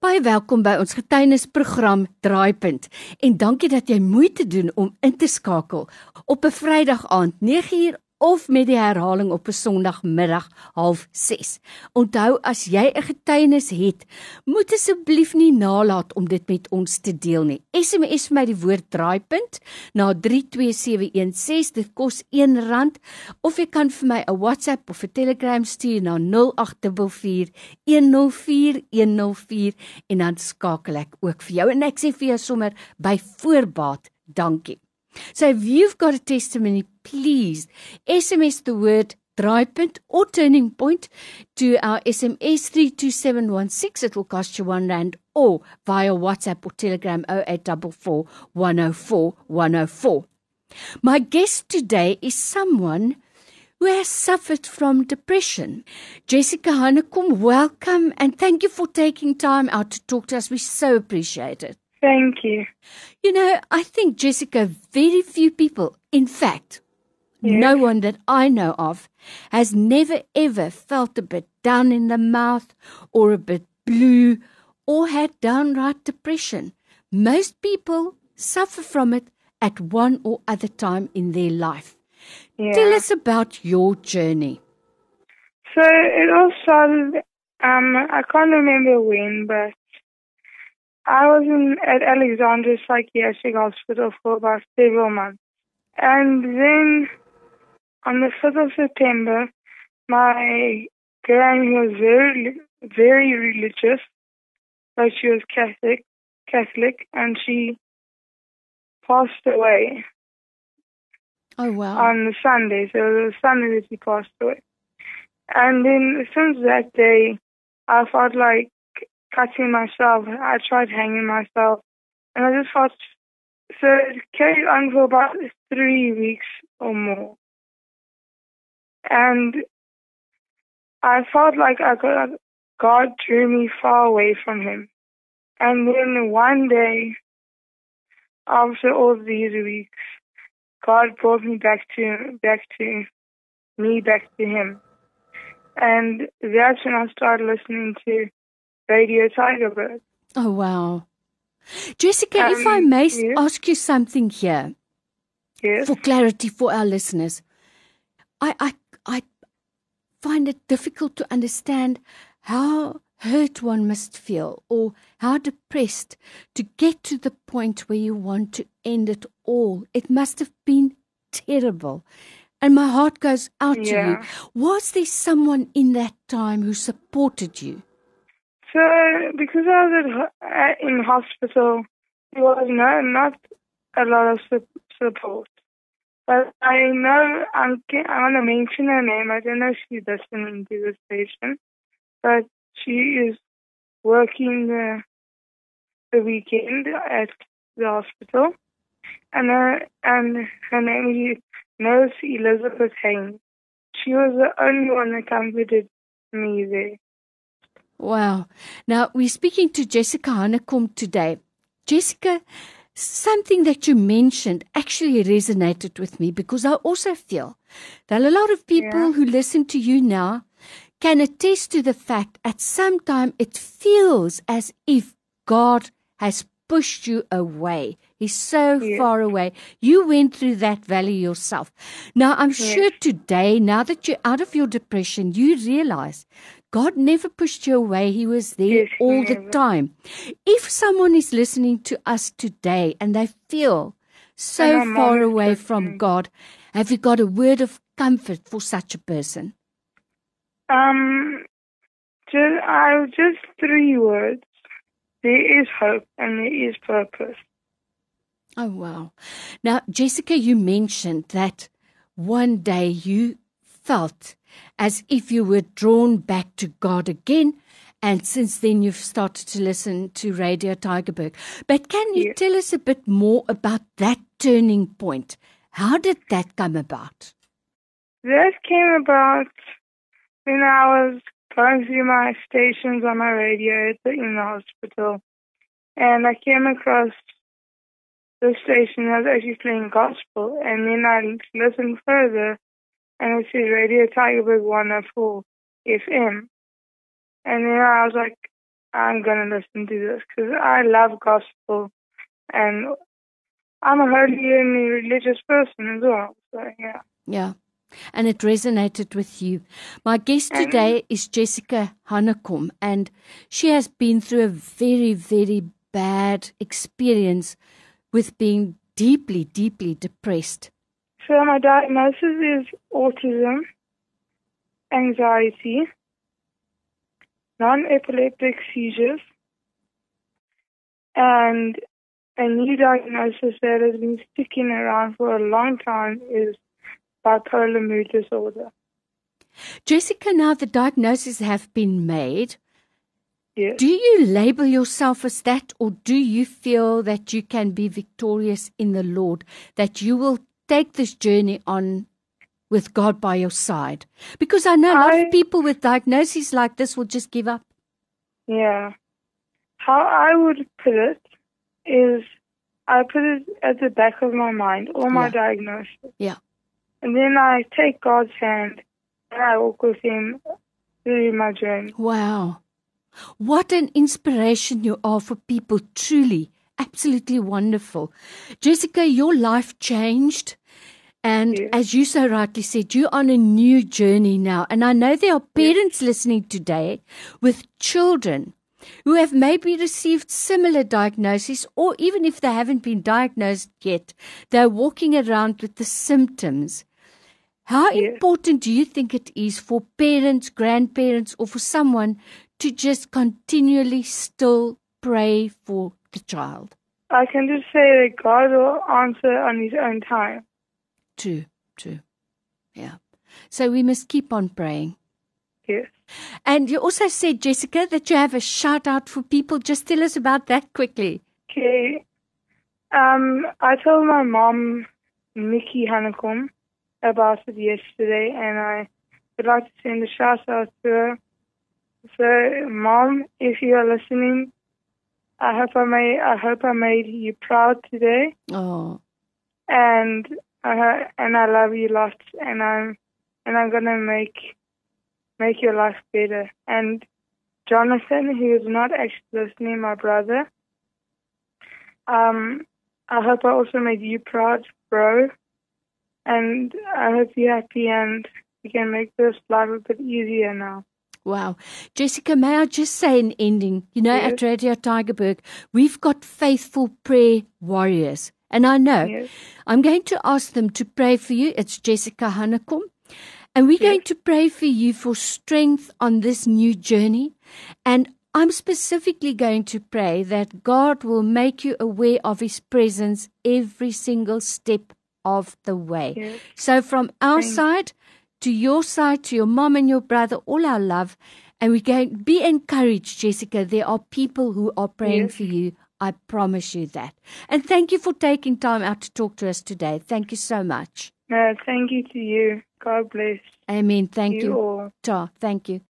Baie welkom by ons getuienisprogram Draaipunt. En dankie dat jy moeite doen om in te skakel op 'n Vrydag aand 9uur of met die herhaling op 'n Sondagmiddag 06:30. Onthou as jy 'n getuienis het, moet asseblief nie nalat om dit met ons te deel nie. SMS vir my die woord draaipunt na 32716 dit kos R1 of jy kan vir my 'n WhatsApp of 'n Telegram stuur na 0824104104 en dan skakel ek ook vir jou en ek sê vir jou sommer by voorbaat dankie. So if you've got a testimony, please SMS the word draaipunt or turning point to our SMS 32716. It will cost you one rand or via WhatsApp or Telegram 0844 104 104. My guest today is someone who has suffered from depression. Jessica Hanekom, welcome and thank you for taking time out to talk to us. We so appreciate it. Thank you. You know, I think, Jessica, very few people, in fact, Yes. no one that I know of, has never ever felt a bit down in the mouth or a bit blue or had downright depression. Most people suffer from it at one or other time in their life. Yeah. Tell us about your journey. So it all started. Um, I can't remember when, but I was in at Alexandra Psychiatric Hospital for about several months, and then on the fifth of September, my gran who was very very religious, but she was Catholic, Catholic, and she passed away Oh, wow. on the Sunday. So it was Sunday that she passed away. And then since that day, I felt like cutting myself. I tried hanging myself. And I just felt so it carried on for about three weeks or more. And I felt like I got, God drew me far away from Him. And then one day, after all these weeks, God brought me back to back to me back to Him, and that's when I started listening to Radio Tygerberg. Oh, wow. Jessica, if I Um, may yes. ask you something here. Yes, for clarity for our listeners. I, I, I find it difficult to understand how hurt one must feel or how depressed to get to the point where you want to end it all. It must have been terrible. And my heart goes out to you. Was there someone in that time who supported you? So because I was at, in hospital, there was no not a lot of su- support. But I know I'm ca- I want to mention her name. I don't know if she's listening to this station, but she is working the the weekend at the hospital, and her and her name is Nurse Elizabeth Haynes. She was the only one that comforted me there. Wow. Now, we're speaking to Jessica Hanekom today. Jessica, something that you mentioned actually resonated with me because I also feel that a lot of people Yeah. who listen to you now can attest to the fact at some time it feels as if God has pushed you away. He's so Yes. far away. You went through that valley yourself. Now, I'm sure today, now that you're out of your depression, you realize God never pushed you away. He was there Yes, all the time. If someone is listening to us today and they feel so far away from. God, have you got a word of comfort for such a person? Um, just, I just three words. There is hope and there is purpose. Oh, wow. Now, Jessica, you mentioned that one day you felt as if you were drawn back to God again. And since then, you've started to listen to Radio Tygerberg. But can you Yes. tell us a bit more about that turning point? How did that come about? That came about when I was going through my stations on my radio at the, in the hospital, and I came across the station that was actually playing gospel, and then I listened further, and it said Radio Tygerberg 104 FM, and then I was like, I'm gonna listen to this because I love gospel, and I'm a holy and religious person as well. So yeah. Yeah. And it resonated with you. My guest And- today is Jessica Hanekom, and she has been through a very, very bad experience with being deeply, deeply depressed. So my diagnosis is autism, anxiety, non-epileptic seizures, and a new diagnosis that has been sticking around for a long time is bipolar mood disorder. Jessica, now the diagnoses have been made. Yes. Do you label yourself as that, or do you feel that you can be victorious in the Lord, that you will take this journey on with God by your side? Because I know a lot I- of people with diagnoses like this will just give up. Yeah. How I would put it is I put it at the back of my mind, all my Yeah. diagnosis. Yeah. And then I take God's hand and I walk with Him through my journey. Wow. What an inspiration you are for people, truly. Absolutely wonderful. Jessica, your life changed. And as you so rightly said, you're on a new journey now. And I know there are parents listening today with children who have maybe received similar diagnoses, or even if they haven't been diagnosed yet, they're walking around with the symptoms. How important do you think it is for parents, grandparents, or for someone to just continually still pray for the child? I can just say that God will answer on His own time. True, true. Yeah. So we must keep on praying. Yes. And you also said, Jessica, that you have a shout out for people. Just tell us about that quickly. Okay. Um, I told my mom, Nikki Hanekom, about it yesterday, and I would like to send a shout out to her. So, mom, if you are listening, I hope I made I hope I made you proud today, Oh, and I and I love you lots, and I'm and I'm gonna make make your life better. And Jonathan, who is not actually listening, my brother. Um, I hope I also made you proud, bro. And I hope you're happy and you can make this life a bit easier now. wow. Jessica, may I just say in ending, you know, Yes. at Radio Tygerberg, we've got faithful prayer warriors. And I know Yes. I'm going to ask them to pray for you. It's Jessica Hanekom. And we're Yes. going to pray for you for strength on this new journey. And I'm specifically going to pray that God will make you aware of His presence every single step of the way. Yes. So, from our Thank- side to your side, to your mom and your brother, all our love. And we're going to be encouraged, Jessica. There are people who are praying Yes. for you. I promise you that. And thank you for taking time out to talk to us today. Thank you so much. No, thank you to you. God bless Amen. Thank you you. all. Ta. Thank you.